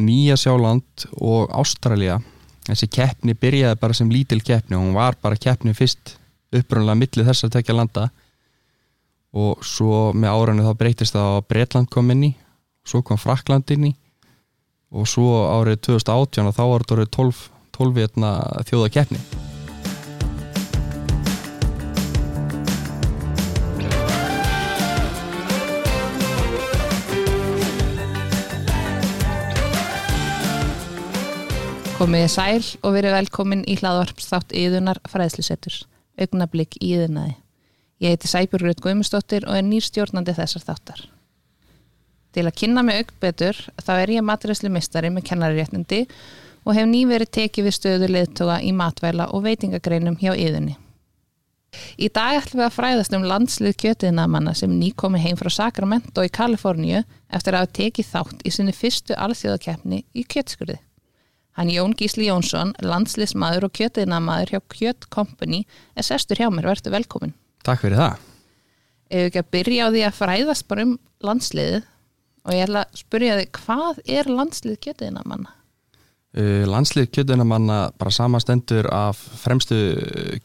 Nýja Sjáland og Ástralja þessi keppni byrjaði bara sem lítil keppni og hún var bara keppni fyrst uppröndilega millir þess að tekja landa. Og svo með áranu þá breytist það að Breitland kom inn í svo kom Frakland inn í og svo árið 2018 og þá var þetta 12, 12 þjóða keppni Komiði sæl og verið velkomin í hlaðvarpsþátt Íðunar fræðslusettur, augnablík Íðunaði. Ég heiti Sæbjörgröð Guðmustóttir og er nýrstjórnandi þessar þáttar. Til að kynna mig augn betur þá er ég matræslu mistari með kennariréttindi og hef nýverið tekið við stöðu leðtoga í matvæla og veitingagreinum hjá Íðunni. Í dag ætlum við að fræðast um landslið kjötiðnamanna sem nýkomi heim frá Sacramento í Kaliforníu eftir að hafa tekið þátt í sinni fyrstu alþjóðakeppni í kjötskurði. Hann Jón Gísli Jónsson, landslismadur og kjötiðnamadur hjá Kjött Company er sestur hjá mér, verður velkomin. Takk fyrir það. Ef við ekki að byrja á því að fræðast bara um landsliðið og ég ætla að spyrja þig, hvað er landslið kjötiðnamanna? Uh, landslið kjötunamanna bara samastendur af fremstu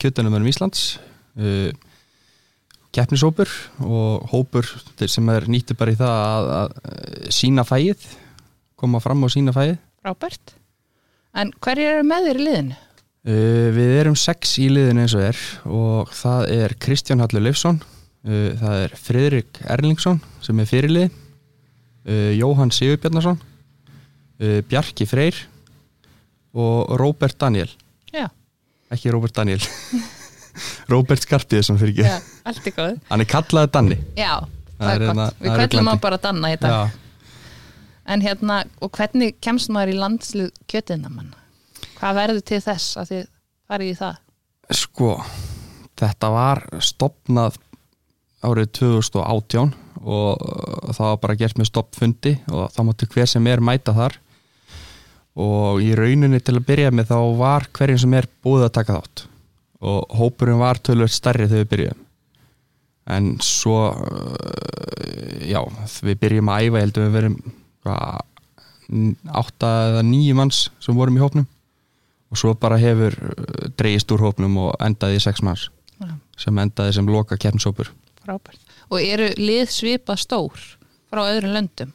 kjötunumönum Íslands uh, keppnishópur og hópur sem er nýttu bara í það að, að sína fæið koma fram og sína fæið Rábært. En hverju eru með þér í liðinu? uh, Við erum sex í liðinu eins og er og það er Kristján Hallur Leifsson uh, það er Fridrik Erlingsson sem er fyrirlið uh, Jóhann Sigurbjarnason uh, Bjarki Freyr og Róbert Daniel Já, ekki Róbert Daniel Róbert Skarpiðsson fyrir ekki já allt er góð. hann er kallaði Danni Já, það, Það er hérna- gott. Við kvællum á bara Danna í dag. Já. En hérna, og hvernig kemst maður í landslið kjötiðnamanna? Hvað verður til þess að þið farið í það? sko þetta var stopnað árið 2018 og uh, það var bara gert með stoppfundi og þá mátti hver sem er mæta þar og í rauninni til að byrja með þá var hverjum sem er búið að taka þátt og hópurinn var tölvöld stærri þegar við byrjuðum en svo uh, já, við byrjum að æfa ég held að við verum átta eða nýju manns sem vorum í hópnum og svo bara hefur uh, dreigist úr hópnum og endaði í sex manns Já. sem endaði sem loka Frábært. Og eru lið svipa stór frá öðrum löndum?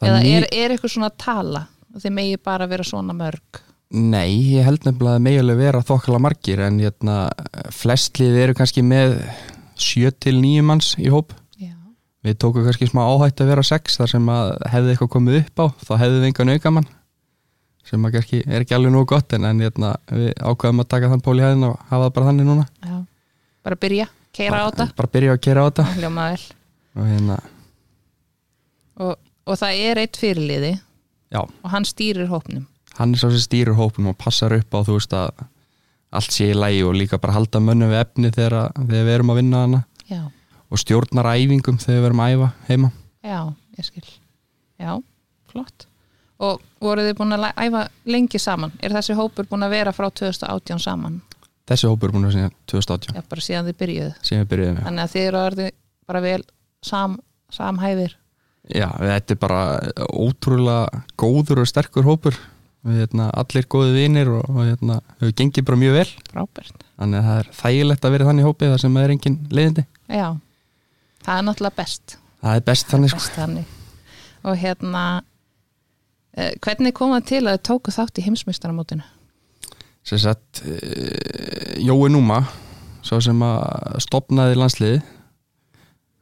Eða er, er eitthvað svona tala og þið megi bara vera svona mörg? Nei, ég held nefnilega að megilega vera þokkala margir en hérna, flest lið eru kannski með 7 til 9 manns í hóp. Við tókum kannski smá áhætt að vera 6 þar sem að hefði eitthvað komið upp á þá hefði við engan aukamann sem að kannski er ekki alveg nógu gott en, en hérna, við ákveðum að taka þann pól í hæðin og hafa það bara þannig núna Já. Bara byrja, keira á þetta? bara byrja að gera á þetta og hérna, Og, og það er eitt fyrirliði já, og hann stýrir hópnum. hann er svo sem stýrur hópum og passar upp á þú veist að allt sé í lægi og líka bara halda mönnum við efni þegar, þegar við erum að vinna hana Já. Og stjórnar æfingum þegar við erum að æfa heima Já, ég skil. Já, flott. Og voruð þið búin að æfa lengi saman? Er þessi hópur búin að vera frá 2018 saman? þessi hópur er búin að segja 2018 Já, bara síðan þið byrjuðu. við með Þannig að þið eru orðið bara vel sam, samhæfir. já, þetta er bara ótrúlega góður og sterkur hópur við hérna, allir góði vinir og, og hérna, við gengið bara mjög vel Frábært. þannig að það er þægilegt að vera þannig hópi þar sem það er engin leiðindi Já, það er náttúrulega best. það er best þannig sko. Best þannig. Og hérna, eh, hvernig kom það til að þið tóku þátt í heimsmeistaramótinu? sem sagt uh, Jói Núma svo sem að stopnaði landsliði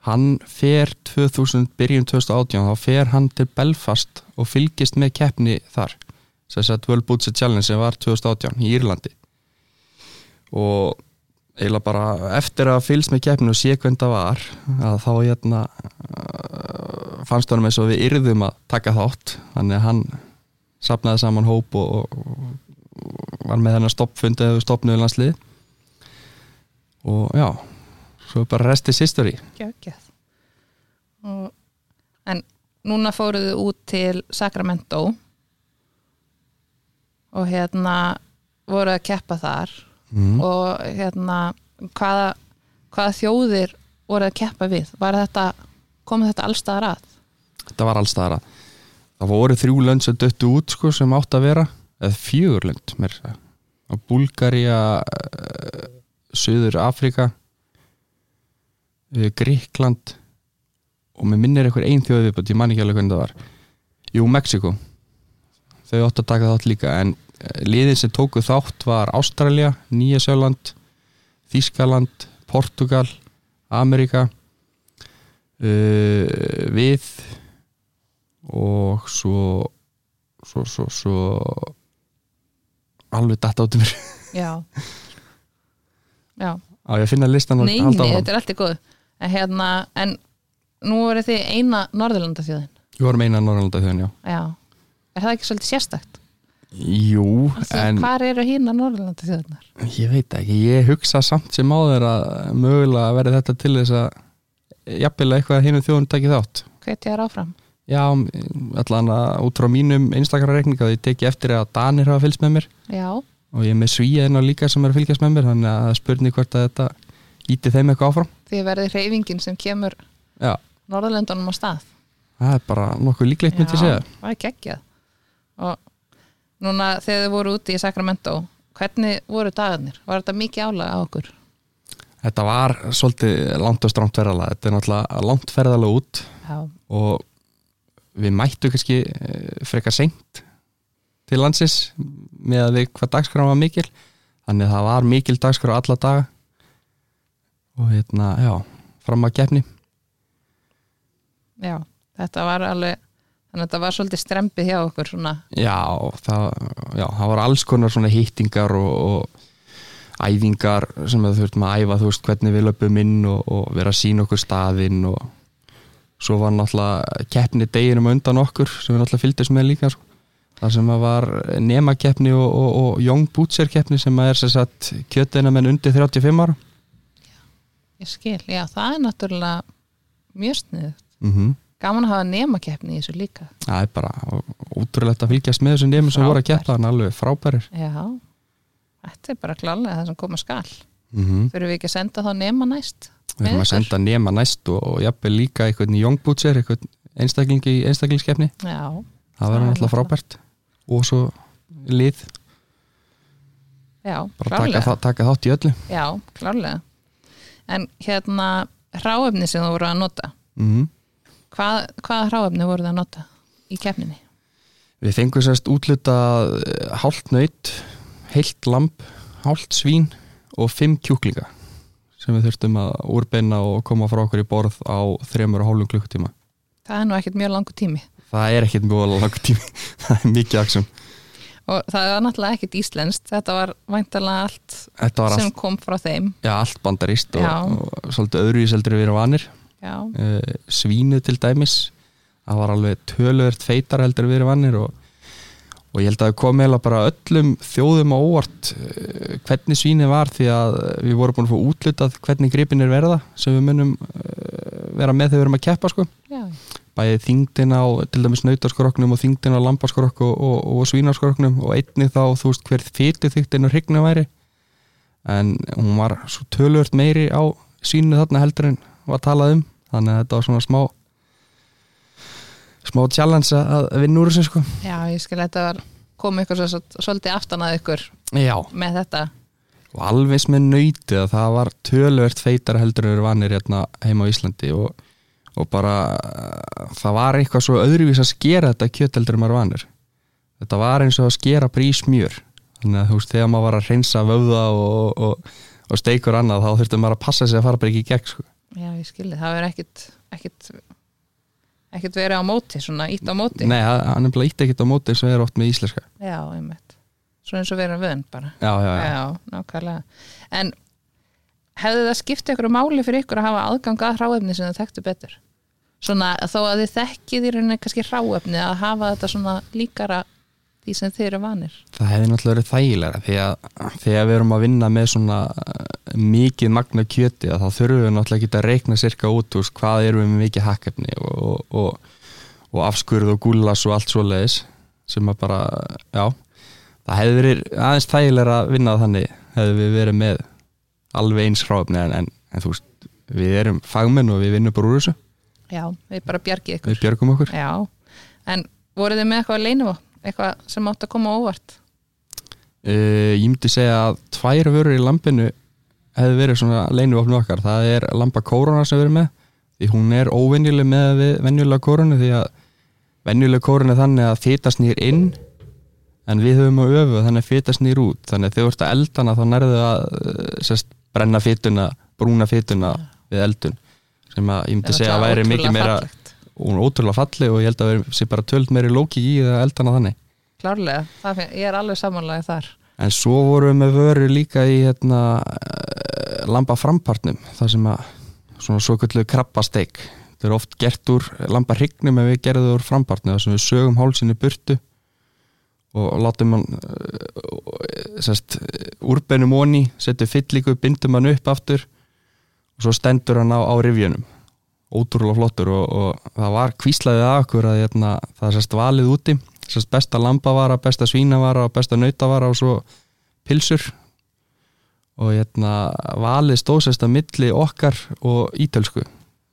hann fer 2000, byrjun 2018 þá fer hann til Belfast og fylgist með keppni þar sem sagt World Budget Challenge sem var 2018 í Írlandi og eiginlega bara eftir að fylgst með keppni og sé hvernig það var að þá hérna uh, fannst honum eins og við yrðum að taka þátt. Þannig að hann sapnaði saman hóp og, og var með þennan stoppfundi eða stoppnuðu landslið. Og já svo bara resti history. Gjöggjað. Og, en núna fóruðu út til Sacramento og hérna voru að keppa þar mm. og hérna hvaða, hvaða þjóðir voru að keppa við? Var þetta, kom þetta allstaðar að? þetta var allstaðara það voru þrjú lönd sem döttu út sko, sem átt að vera eða fjögur lönd mér, að Búlgaría uh, Suður Afrika Gríkland og mér minnir eitthvað ein þjóð viðbútt, ég man ekki alveg hvernig það var Jú, Mexiko þau áttu að taka þátt líka en liðin sem tóku þátt var Ástralja, Nýja Sjöland Þískaland, Portugal Amerika uh, við og svo svo, svo, svo alveg datt áttum mér. Já. Já, á ég að finna listan og halda nei, áfram. þetta er allt í góð en hérna, en nú er þið eina Norðurlandaþjóðin. Við vorum eina Norrlanda þjóðin, já. Já, er það ekki svolítið sérstakt jú, Því, en hvar eru hérna Norðurlandaþjóðinar ég veit ekki, ég hugsa samt sem áður að mögulega verði þetta til þess að jafnvel eitthvað hinn þjóðun takið þátt. Hvetja þær áfram? Já, allan að út frá mínum einstakarareikninga því ég teki eftir að Danir hafa fylgst með mér. Já, og ég er með inn á líka sem er að fylgjast með mér þannig að er spurning hvort að þetta íti þeim eitthvað áfram. Því verði hreyfingin sem kemur já, Norðurlöndunum á stað. Það er bara nokkuð líklegt myndi ég núna þegar þið voru úti í Sacramento hvernig voru dagarnir? Var þetta mikið álag á okkur? þetta var svolítið langt og stránt ferðalega þetta er náttúrulega langt ferðalega út Já, og við mættu kannski eh, frekar seint til landsins með að við hvað dagskrá var mikil þannig að það var mikil dagskrá alla daga og hérna, já fram að gefni já, þetta var alveg þannig að þetta var svolítið strempið hjá okkur svona, já það, já, það var alls konar svona hittingar og, og æfingar sem við þurftum að æfa þú veist hvernig við löpum inn og, og vera að sína okkur staðinn og svo var náttúrulega keppni deginum undan okkur sem við náttúrulega fylgdist með líka sko. það sem var nema keppni og, og, og young butcher keppni sem að er sem sagt kjötina menn undir 35 ára. Ég skil, já það er náttúrulega mjög snið mm gaman að hafa nemakeppni í þessu líka. Það er bara útrúlegt að fylgjast með þessum nefnum sem voru að keppa þannig alveg frábærir. Já, þetta er bara klálega það sem koma skal. Mm -hmm. þurfum við ekki að senda þá nema næst? Við með að senda nema næst og, og jafnvel líka einhvern young butcher einhvern einstaklingi í einstaklingskeppni. Það verður er náttúrulega frábært. Og svo lið. Já, bara taka, taka þátt í öllu. Já, klárlega. En hérna hráefni sem þú voru að nota? Mm hvað, hvaða hráefni voru það að nota í keppninni? við fengum sérst útlutað hálft nöyt, heilt lamp hálft svín og fimm kjúklinga sem við þurftum að úrbeina og koma frá okkur í borð á þremur og hálfum klukkutíma. Það er nú ekkert mjög langu tími. Það er ekkert mjög langt tími. Það er mikið aksum og það var náttúrulega ekkert íslenskt. Þetta var væntalega allt var sem allt, kom frá þeim. Já, allt bandarist og, og svolítið öðruvíseldur við erum vanir uh, svínu til dæmis það var alveg töluvert feitar heldur við erum vannir og, og ég held að það kom eða bara öllum þjóðum á óvart uh, hvernig svínið var því að við vorum búin að fá útlutað hvernig gripin er verða sem við munum uh, vera með þegar við erum að keppa sko. já, bæði þingdin á til dæmis nautaskroknum og þingdin á lambaskrok og, og, og svínaskroknum og einnig þá þú veist hver fytu þyktin og hrygnu væri. En hún var svo töluvert meiri á sínu þarna heldur en var talað um. Þannig að þetta var svona smá smá challenge að að vinna úr þessu sko. Já, ég skil þetta var kom ykkur svo, svolítið aftan að ykkur já. með þetta. Og alveg með nöytið að það var töluvert feitar heldur vanir hérna heima á Íslandi og, og bara það var eitthvað svo öðruvís að skera þetta kjöt heldur en maður er vanir. Þetta var eins og að skera bara í smjör þannig að þú veist þegar maður var að reynsa vöða og, og, og steikur annað þá þurfti maður að passa sig að fara bara ekki í gegn sko. Já, ég skilði, það verður ekkit ekkit ekkit verið á móti, svona ítt á móti. Nei, hann er bara ítt ekkert á móti og er oft með íslenska. Já, einmitt. Svona eins og verið vöðn bara. Já, já, já, já, nákvæmlega. En hefði það skipt ykkur máli fyrir ykkur að hafa aðgang að hráefni sem það þekktu betur? Svona þó að þið þekkið í rauninni kannski hráefni að hafa þetta svona líkara því sem þið eru vanir. Það hefði náttúrulega verið þægilega því að þegar við erum að vinna með svona uh, mikið magna kjöti þá þurfum við náttúrulega ekki að reikna cirka út úr hvað erum við með mikið hakkefni og, og, og, og afskurð og gúllas og allt svoleiðis sem að bara, já það hefði verið aðeins þægilega að vinna þannig hefði við verið með alveg eins hráfni en, en, en þú veist við erum fagmenn og við vinnum bara úr þessu. Já, við bara bjargið ykkur. Við björgum okkur. Já, en voruð þið með eitthvað að leynum eitthvað sem átt að koma óvart? Uh, ég myndi segja að tvær vörur í lampinu hefði verið svona leinuvopnu okkar. Það er lampa kórona sem við erum með því hún er óvenjuleg með við venjulega kórunu því að venjulega kórunu er þannig að fita snýr inn en við höfum á öfu þannig að fita snýr út. Þannig að þegar þú ert að eldana þá nærðu að eh, sérst, brenna fituna, brúna fituna við eldun sem að ég myndi segja að væri mikið meira hún er ótrúlega falli og ég held að það sé bara töld meiri lóki í það eldana þannig. Klárlega, finn- ég er alveg samanlega þar. En svo vorum við með vöru líka í hérna, eh, lamba frampartnum það sem að svona svo kvöldu krabbasteik það er oft gert úr lamba hrygnum ef við gerðum það úr frampartnum þar sem við sögum hálsinni burtu og látum hann uh, sest, úrbeinum onni setjum fyllíku, bindum hann upp aftur og svo stendur hann á, á rifjunum ótrúlega flottur og, og það var kvíslaðið að okkur að hérna, það sérst valið úti sérst besta lambavara, besta svínavara og besta nautavara og svo pilsur og hérna valið stóðsest að milli okkar og ítölsku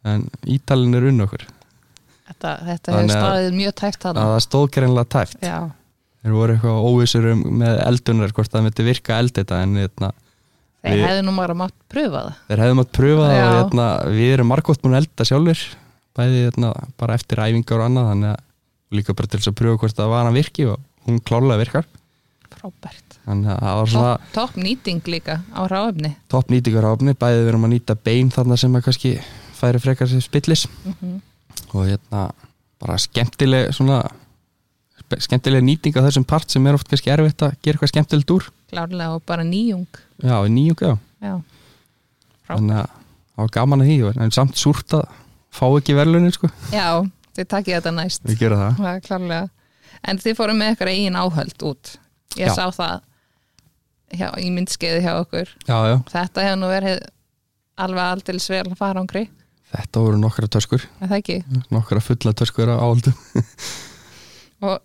en ítalin er unn okkur. Þetta, þetta hefur að- staðið mjög tæft að það stóð greinlega tæft já, þeir voru eitthvað óvissur um með eldunar hvort það myndi virka eld þetta en hérna, þeir hefðu nú bara mátt pröfa það. Þeir hefðum að pröfa það og hérna, við erum margótt búin að elda sjálfur bæði hérna, bara eftir æfingar og annað þannig að líka bara til þess að pröfa hvort það var hann virki og hún klárlega virkar. Frábært. Þannig að það var svona topp top nýting líka á ráöfni topp nýtingar áfni, bæði við erum að nýta bein þarna sem að kannski færi frekar sér spillis. Mhm. og hérna bara skemmtileg svona spe- skemmtileg nýting á þessum part sem er oft kannski erfitt að gera eitthvað skemmtilegt úr. Klárlega og bara nýjung. Já, nýjung, já, já, þannig að það var gaman að því en samt súrt að fá ekki verðlunin sko, já þið takið þetta næst. Við gera það. Það er klárlega. En þið fórum með eitthvað eigin áhöld út. Ég Já. sá það hjá, í myndskeiði hjá okkur. Já, já, þetta hefur nú verið alveg aldils vel farangri þetta voru nokkra ekki? Nokkra fulla töskur á áldum og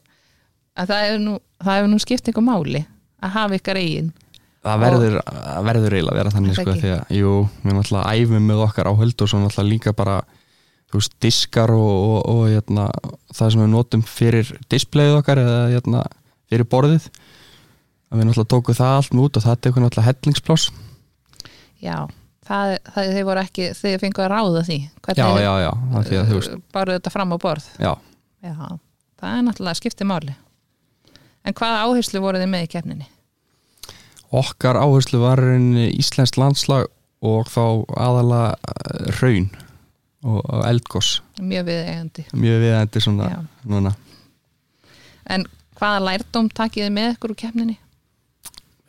að það hefur nú, það hefur nú skipt ykkur máli að hafa ykkar eigin. Það verður, verður eiginlega að vera þannig sko, því að, jú, við náttúrulega æfum með okkar áhöld og svo náttúrulega líka bara þú veist, diskar og, og, og hérna, það sem við notum fyrir displayið okkar eða hérna, fyrir borðið. Að við náttúrulega tókum það allt með út og það tekur náttúrulega hellingspláss já, það, það þið voru ekki þið fengu að ráða því já, já, já, það því að þú veist. bara þetta fram á borð. Já, já, það er náttúrulega skiptið máli en hvaða áherslu voru þið með í kefninni? okkar áherslu var íslenskt landslag og þá aðalega eh, raun og, eldgoss mjög viðeigandi mjög viðendi svona Já. núna en hvaða lærdóm takið þið með ykkur úr kefninni?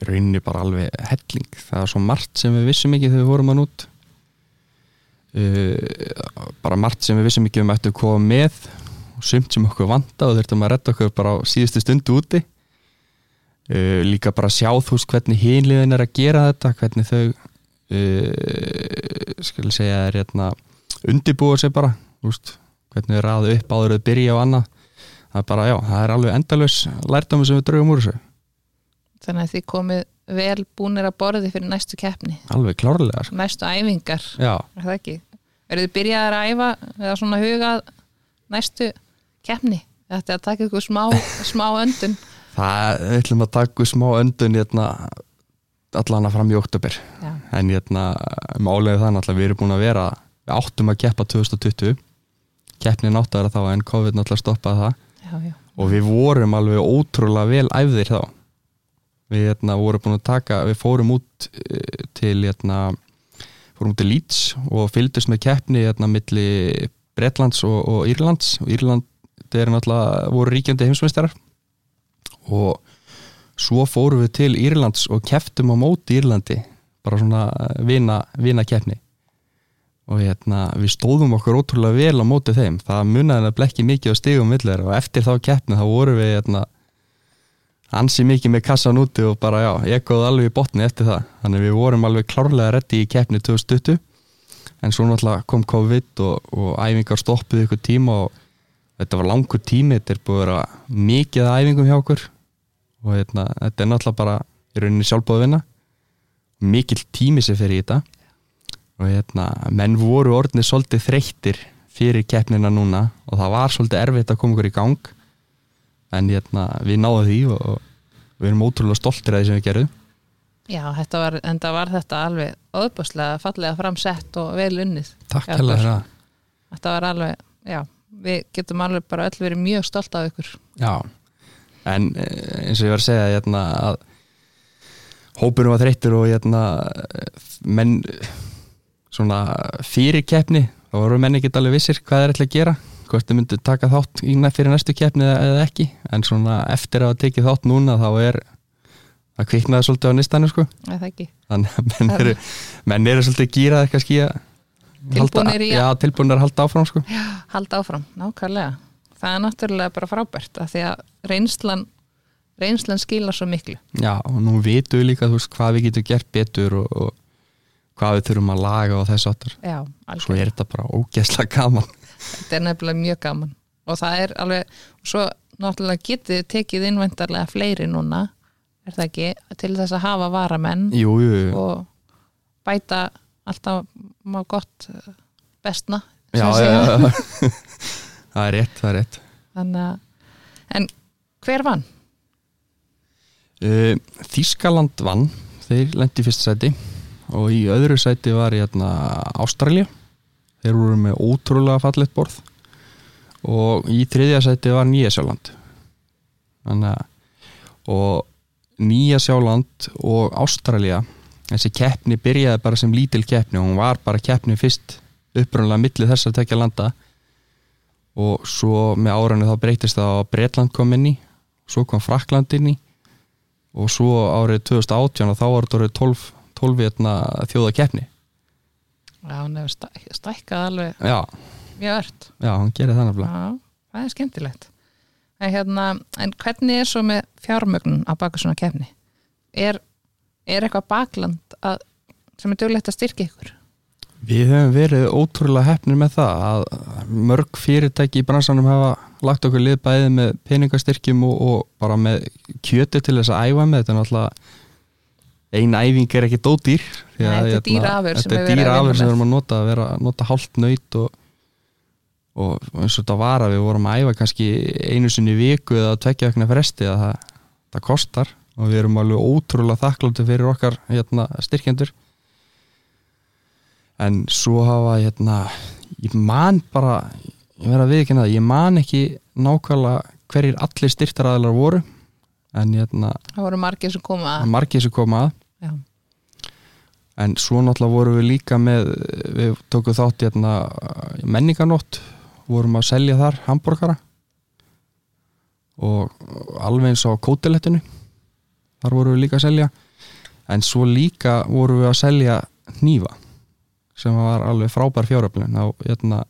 rauninni bara alveg helling það er svo margt sem við vissum ekki þegar við vorum hann út uh, bara margt sem við vissum ekki um ættu að koma með og sumt sem okkur vanda og þurftum að redda okkur bara á síðustu stundu úti. Uh, líka bara sjá þú veist hvernig hinliðin er að gera þetta hvernig þau uh, skil segja er hérna undibúa sig bara veist, hvernig þau raðu upp áður að byrja og annað. Það er bara já, það er alveg endalaus lærdómi sem við draugum úr þessu. Þannig að þið komið vel búnir að borði fyrir næstu keppni. Alveg klárlega sko. næstu æfingar, já, er það ekki? eru þið byrjaðar að æfa eða svona hugað næstu keppni. Þetta er að taka ykkur smá, smá öndun. Það við ætlum að taka smá öndun hérna, allan að fram í oktober. Já, en hérna, málega það náttúrulega við erum búin að vera við áttum að keppa 2020 keppnin átt að vera þá en COVID náttúrulega stoppaði það. Já, já, og við vorum alveg ótrúlega vel æfðir þá. Við hérna, vorum búin að taka við fórum út eh, til hérna, fórum út til Leeds og fylgdust með keppni hérna, milli Bretlands og, og Írlands. Og Írland er náttúrulega voru ríkjandi heimsmeistarar. Og svo fórum við til Írlands og kepptum á móti Írlandi bara svona vina, vina keppni og hérna, við stóðum okkur ótrúlega vel á móti þeim. Það munaði nefnilega ekki mikið á stigum millir og eftir þá keppni þá vorum við hérna, ansi mikið með kassan úti og bara já, ég góði alveg í botni eftir það. Þannig við vorum alveg klárlega reddi í keppni 2020 en svo náttúrulega kom COVID og, og æfingar stoppuð ykkur tíma og þetta var langur tími þetta er búið að vera mikið að æfingum hjá okkur. Og hérna, þetta er náttúrulega bara í rauninni sjálfbóð vinna. Mikill tími sem fer í þetta. Og hérna, menn voru orðinni svolítið þreyttir fyrir keppnina núna. Og það var svolítið erfitt að koma ykkur í gang. En hérna, við náðum því og, og við erum ótrúlega stoltir að því sem við gerum Já, þetta var, en það var þetta alveg óbúslega fallega framsett og vel unnið. Takk hella bara- fyrir það. Þetta var alveg, já, við getum alveg bara öll verið mjög stolt af ykkur. Já, en eh, eins og ég var að segja hérna, að hópurum var þreyttur og hérna, menn svona fyrir keppni þá voru menn ekki alveg vissir hvað þeir ætla að gera hvort þeir myndu taka þátt fyrir næstu keppni eða, ekki. En svona eftir að hafa tekið þátt núna þá er það kviknaði svolítið á nistanum sko. Er það þannig að menn eru, menn eru svolítið gýraðir kannski að halda, Tilbúnir í að- já, tilbúinir að halda áfram sko Halda áfram, nákvæmlega. Það er náttúrulega bara frábært af því að reynslan, reynslan skilar svo miklu. Já, og nú vitum við líka veist, hvað við getum gert betur og, og hvað við þurfum að laga og þess aftur. Já, Svo algjörlega. er þetta bara ógeðslega gaman. Þetta er nefnilega mjög gaman. Og það er alveg, svo náttúrulega getið tekið innvendarlega fleiri núna, er það ekki, til þess að hafa varamenn Jú, jú, jú. og bæta alltaf má gott eh, bestna Já, já, það er rétt, það er rétt. Þannig en hver vann? Uh, Þískaland vann, þeir lendi í fyrsta sæti og í öðru sæti var hérna Ástralja. Þeir voru með ótrúlega fallet borð og í þriðja sæti var Nýjasjáland. Og Nýjasjáland og Ástralja þessi keppni byrjaði bara sem lítil keppni og hún var bara keppni fyrst upprunlega milli þess að tekja landa. Og svo með áranu þá breytist það að Bretland kom inn í svo kom Frakland inn í og svo árið 2018 og þá var þetta orðið 12, 12 hérna, þjóða keppni Já, hún hefur stæk, stækkað alveg já, mjög ört. Já, hann gerir það nefnilega. Já, það er skemmtilegt. En, hérna, en hvernig er svo með fjármögnun á baka svona kefni? Er, er eitthvað bakland að, sem er dögulegt að styrkja ykkur? Við höfum verið ótrúlega hefnir með það að mörg fyrirtæki í bransanum hafa lagt okkur lið bæði með peningastyrkjum og, og bara með kjöti til þess að æfa með. Þetta er náttúrulega ein æfing er ekki dódýr Nei, þetta er hérna, afurð sem dýr sem við erum að nota að vera að nota hálft nöyt og, og eins og þetta var að við vorum að æfa kannski einu sinni viku eða tvekja vegna fresti að það, það kostar og við erum alveg ótrúlega þakkláttu fyrir okkar hérna, styrkjendur. En svo hafa hérna, ég man bara ég verða að viðkynna það, ég man ekki nákvæmlega hverjir allir styrtaræðilar voru. En hérna, Það voru margir sem koma að. margir sem koma að. En svo náttúrulega vorum við líka með við tókum þátt hérna menninganótt, vorum að selja þar hambúrgara og alveg eins á kótilettinu þar vorum við líka að selja. En svo líka vorum við að selja hnífa sem var alveg frábær fjáröflun á hérna,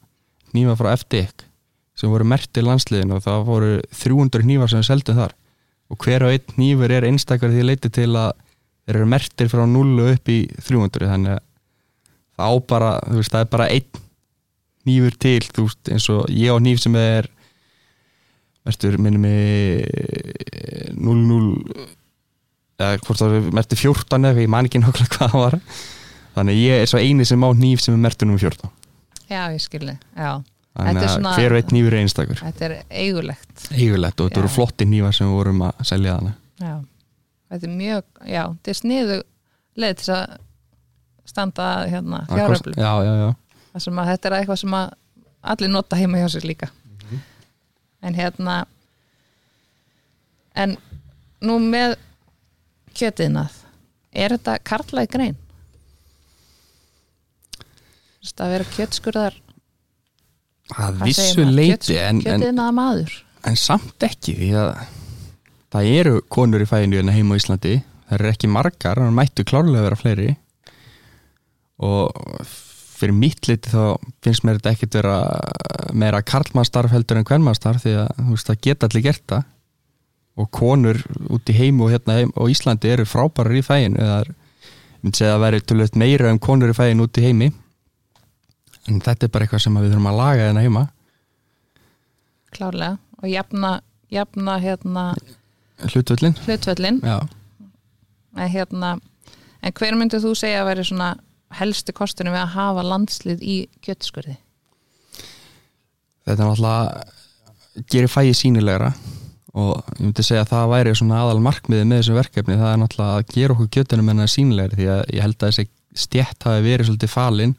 hnífa frá FDEC sem voru merti landsliðin og það voru 300 hnífar sem við seldum þar. Og hver og einn hnífur er einstakar því leiti til að þeir eru mertir frá 0 upp í 300 þannig að það á bara þú veist, það er bara einn hnífur til, veist, eins og ég á hníf sem er mertur minnum mig 00 eða hvort það er mertur 14 eða ég man ekki nákvæmlega hvað það var. Þannig ég er svo eini sem á hníf sem er mertur nummer 14 já ég skilji Já, þannig Þetta að svona- hver og einn hnífur er einstakur? Þetta er eigulegt. Eigulegt og þetta Já. eru flotti hnífar sem við vorum að selja þannig Já, þetta er mjög Já, þetta er sniðu leið til að standa hérna fjáröflum já, já, já, að þetta er eitthvað sem allir nota heima hjá sér líka. En hérna en nú með kjötiðnað. Er þetta karlæg grein? Þú veist að vera kjötskurðar að vissu leiti en, en, kjötiðnaða maður. En samt ekki því að það eru konur í fæinu hérna heima á Íslandi. Það eru ekki margar, það mættu klárlega að vera fleiri. Og fyrir mitt liti þá finnst mér þetta ekkit vera meira karlmannstarf heldur en kvennmannstarf því að þú veist, það geta allir gert það og konur út í heimu og hérna heim, og Íslandi eru frábærar í fæinu eða myndi segja að væri tölvöld meira um konur í fæinu út í heimi. En þetta er bara eitthvað sem við þurfum að laga hérna heima. Klárlega. Og jafna, jafna hérna hlutvöllin hlutvöllin en hérna en hver myndið þú segja að veri svona helstu kostunum við að hafa landslið í kjötskurði? þetta er náttúrulega gerir fæið sínilegra og ég myndi segja að það væri svona aðal markmiði með þessu verkefni. Það er náttúrulega að gera okkur kjötunum enna sínlegri því að ég held að þessi stjætt hafi verið svolítið falin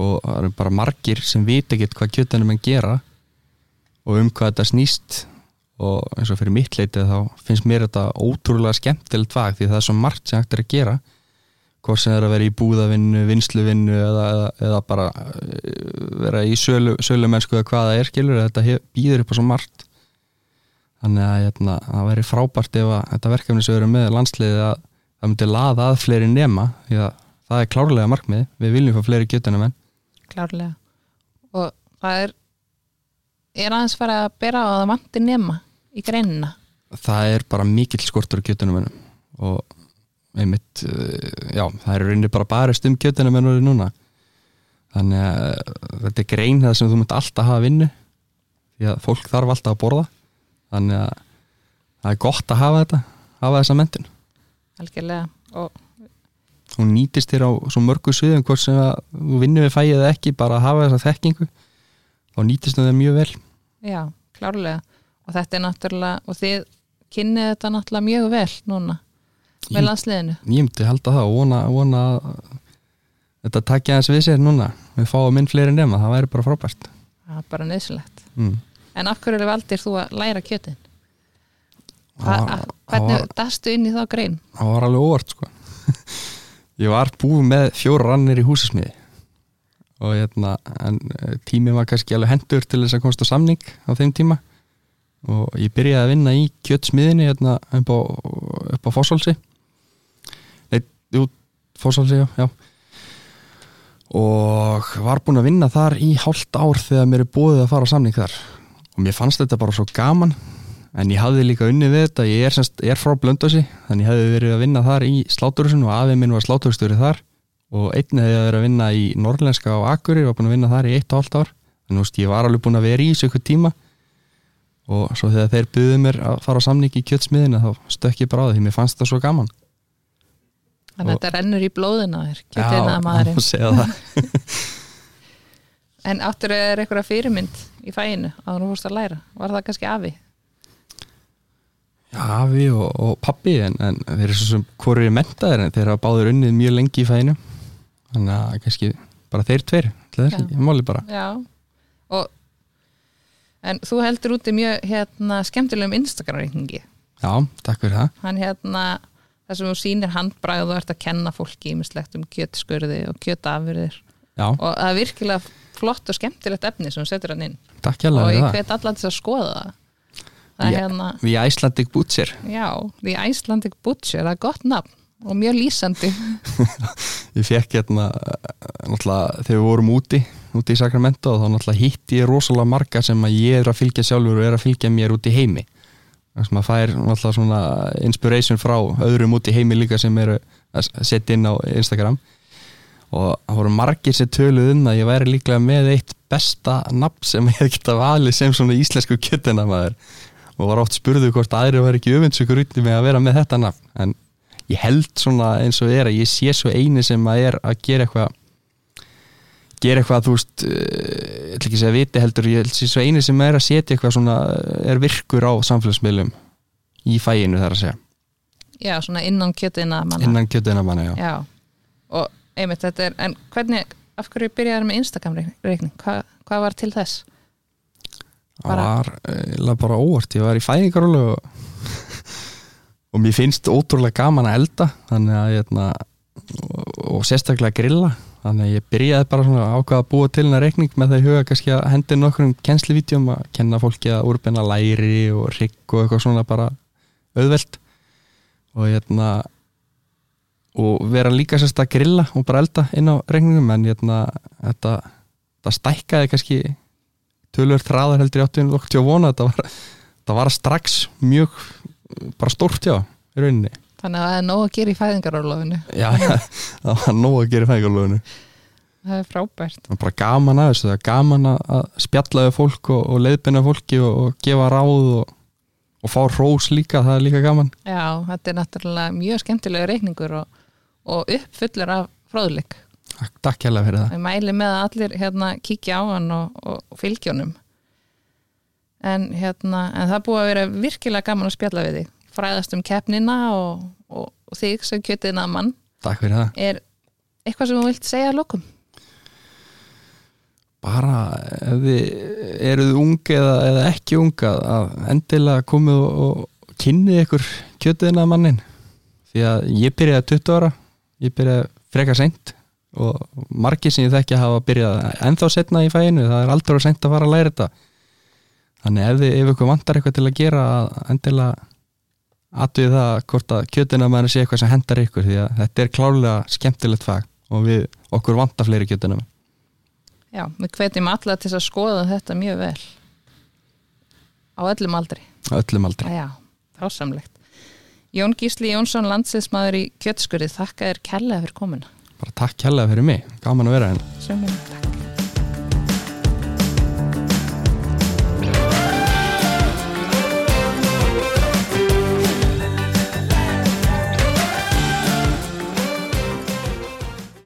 og það eru bara margir sem veit ekkert hvað kjötunum enn gera og um hvað þetta snýst. Og eins og fyrir mitt leitið þá finnst mér þetta ótrúlega skemmtilegt fag því það er svo margt sem hægt er að gera. Hvort sem er að vera í búðavinnu, vinsluvinnu eða, eða, eða bara eh, vera í sölu, sölumennsku eða hvað það er skilur, þetta býður upp á svo margt þannig að hérna, það væri frábært ef að þetta verkefni sem við erum með landsliði að það myndi laða að fleiri nema því að það er klárlega markmið við viljum fá fleiri gjötunum en klárlega. Og það er er aðeins fara að bera á að það vanti nema í greinina. Það er bara mikill skortur á gjötunum en og einmitt, eh, já, það er rauninni bara barist um gjötunum en núna. Þannig að eh, þetta er grein það sem þú myndi alltaf hafa vinnu. Því að fólk þarf alltaf að borða þannig að það er gott að hafa þetta hafa þessa mentin algjörlega. Og hún nýtist þér á svo mörgu sviðum hvort sem að þú vinnur við fæið eða ekki bara að hafa þessa þekkingu þá nýtist það mjög vel. Já, klárlega. Og þetta er náttúrulega og þið kynnið þetta náttúrulega mjög vel núna með landsliðinu. ég myndi halda það og vona, vona þetta takja aðeins við sér núna. Við fáum inn fleiri nema, það væri bara frábært. Það er bara nöðsilegt mm. En af hverju valdir þú að læra kjötin? Var- hvernig dastu inn í þá grein? það var alveg óvart sko. Ég var búið með fjóra rannir í húsasmiði. Og hérna eh, tíminn var kannski alveg hendur til þess að komast á samning á þeim tíma. Og ég byrjaði að vinna í kjötsmiðinni hérna upp á, upp á Fossálsi Nei, jú, Fossálsi, já, já. Og var búin að vinna þar í hálft ár þegar mér er búið að fara á samning þar og mér fannst þetta bara svo gaman. En ég hafði líka unnið við þetta ég er, semst, er frá Blöndósi þannig ég hefði verið að vinna þar í sláturhúsinu og afið minn var sláturstjóri þar. Og einn hefði verið að vinna í Norrlenska og Akuri var búin að vinna þar í eitt og hálft ár. Þannig að ég var alveg búin að vera í þessu ykkur tíma. Og svo þegar þeir buðið mér að fara á samning í kjötsmiðina þá stökk ég bara á það því mér fannst það svo gaman. Þannig að Og- þetta rennur í blóðina þér, kjötina að maðurinn. En áttur er eitthvað fyrirmynd í fæinu að þú fórst að læra? Var það kannski afi? Já, afi og, og pappi en, en þeir eru svo sem hvorur er mentaðir en þeir hafa báður unnið mjög lengi í fæinu þannig að kannski bara þeir tveir ekki, máli bara Já. Og, en þú heldur úti mjög hérna, skemmtilegum Instagram-reikningi. Já, takk fyrir það Hann hérna, það sem þú sýnir handbragð og ert að kenna fólki ímislegt um kjötskurði og kjötafurðir. Já, Og það er virkilega flott og skemmtilegt efni sem setur hann inn. takk hjá og ég það hvet allan til að skoða það. Það er Já. hérna, Við Icelandic Butcher já, The Icelandic Butcher, það er gott nafn og mjög lýsandi. Ég fekk hérna eh, náttúrulega þegar við vorum úti úti í Sacramento og þá náttúrulega hitti ég rosalega marga sem að ég er að fylgja sjálfur og er að fylgja mér út í heimi þannig að maður fær náttúrulega svona inspiration frá öðrum út í heimi líka sem eru að setja inn á Instagram og það voru margir sem töluð um að ég væri líklega með eitt besta nafn sem ég geta valið sem svona íslensku kjötina maður og var oft spurðu hvort aðri var ekki öfundsökur út með að vera með þetta nafn en ég held svona eins og er að ég sé svo eini sem að er að gera eitthvað gera eitthvað þú veist uh, ég ætla ekki að segja viti heldur ég held sé svo eini sem er að setja eitthvað svona er virkur á samfélagsmiðlum í fæinu þar að segja Já, svona innan kjötina manna. innan kjötina manna já. Já, og einmitt þetta er, en hvernig, af hverju byrjaði með Instagram-reikning? Hva, hvað var til þess? það Bara- var eiginlega bara óvart ég var í fæðingarólu og, og mér finnst ótrúlega gaman að elda þannig að hérna, og, og sérstaklega grilla þannig að ég byrjaði bara svona að ákvaða að búa til hennar reikning með það í huga kannski að hendi nokkrum kennsluvídeum að kenna fólki að úrbenna læri og rigg og eitthvað svona bara auðvelt og hérna og vera líka sérst að grilla og bara elda inn á reikningum en hérna þetta, þetta stækkaði kannski tölur þráðar heldur áttu en lókt ég að vona þetta var, þetta var strax mjög bara stórt já í rauninni Þannig að það er nóg að gera í fæðingarólofinu. já, það var nóg að gera í fæðingarlöfunu Það er frábært. það var bara gaman að þessu það er gaman að að spjalla við fólk og, og leiðbina fólki og, og gefa ráð og, og fá rós líka, það er líka gaman Já, þetta er náttúrulega mjög skemmtilega reikningur og, og uppfullur af fróðleik. takk, hérlega fyrir það. Ég mæli með að allir hérna kíkja á hann og, og, fylgjónum. en, hérna, en það búið að vera virkilega gaman að spjalla við þig. Fræðast um keppnina og, og, og þig sem kjötiðna mann. Takk fyrir það. Er eitthvað sem þú vilt segja að lokum? Bara ef þið eruð ung eða, eða ekki ung að að endilega komið og, og kynnið ykkur kjötuðina mannin því að ég byrjaði 20 ára ég byrjaði frekar seint og margir sem ég þekki hafa byrjað ennþá setna í fæinu, það er aldrei seint að fara að læra þetta. Þannig ef þið ef ykkur vantar eitthvað til að gera endilega aðtöði það hvort að kjötina mann sé eitthvað sem hendar ykkur því að þetta er klárlega skemmtilegt fag og við okkur vantar fleiri kjötina Já, við hvetjum alla til að skoða þetta mjög vel. Á öllum aldri. Öllum aldrei Já, frásamlegt Jón Gísli Jónsson, landsiðsmaður í kjötskurði þakka þér kærlega fyrir komuna. Bara takk kærlega fyrir mig, gaman að vera hérna. Sömum, takk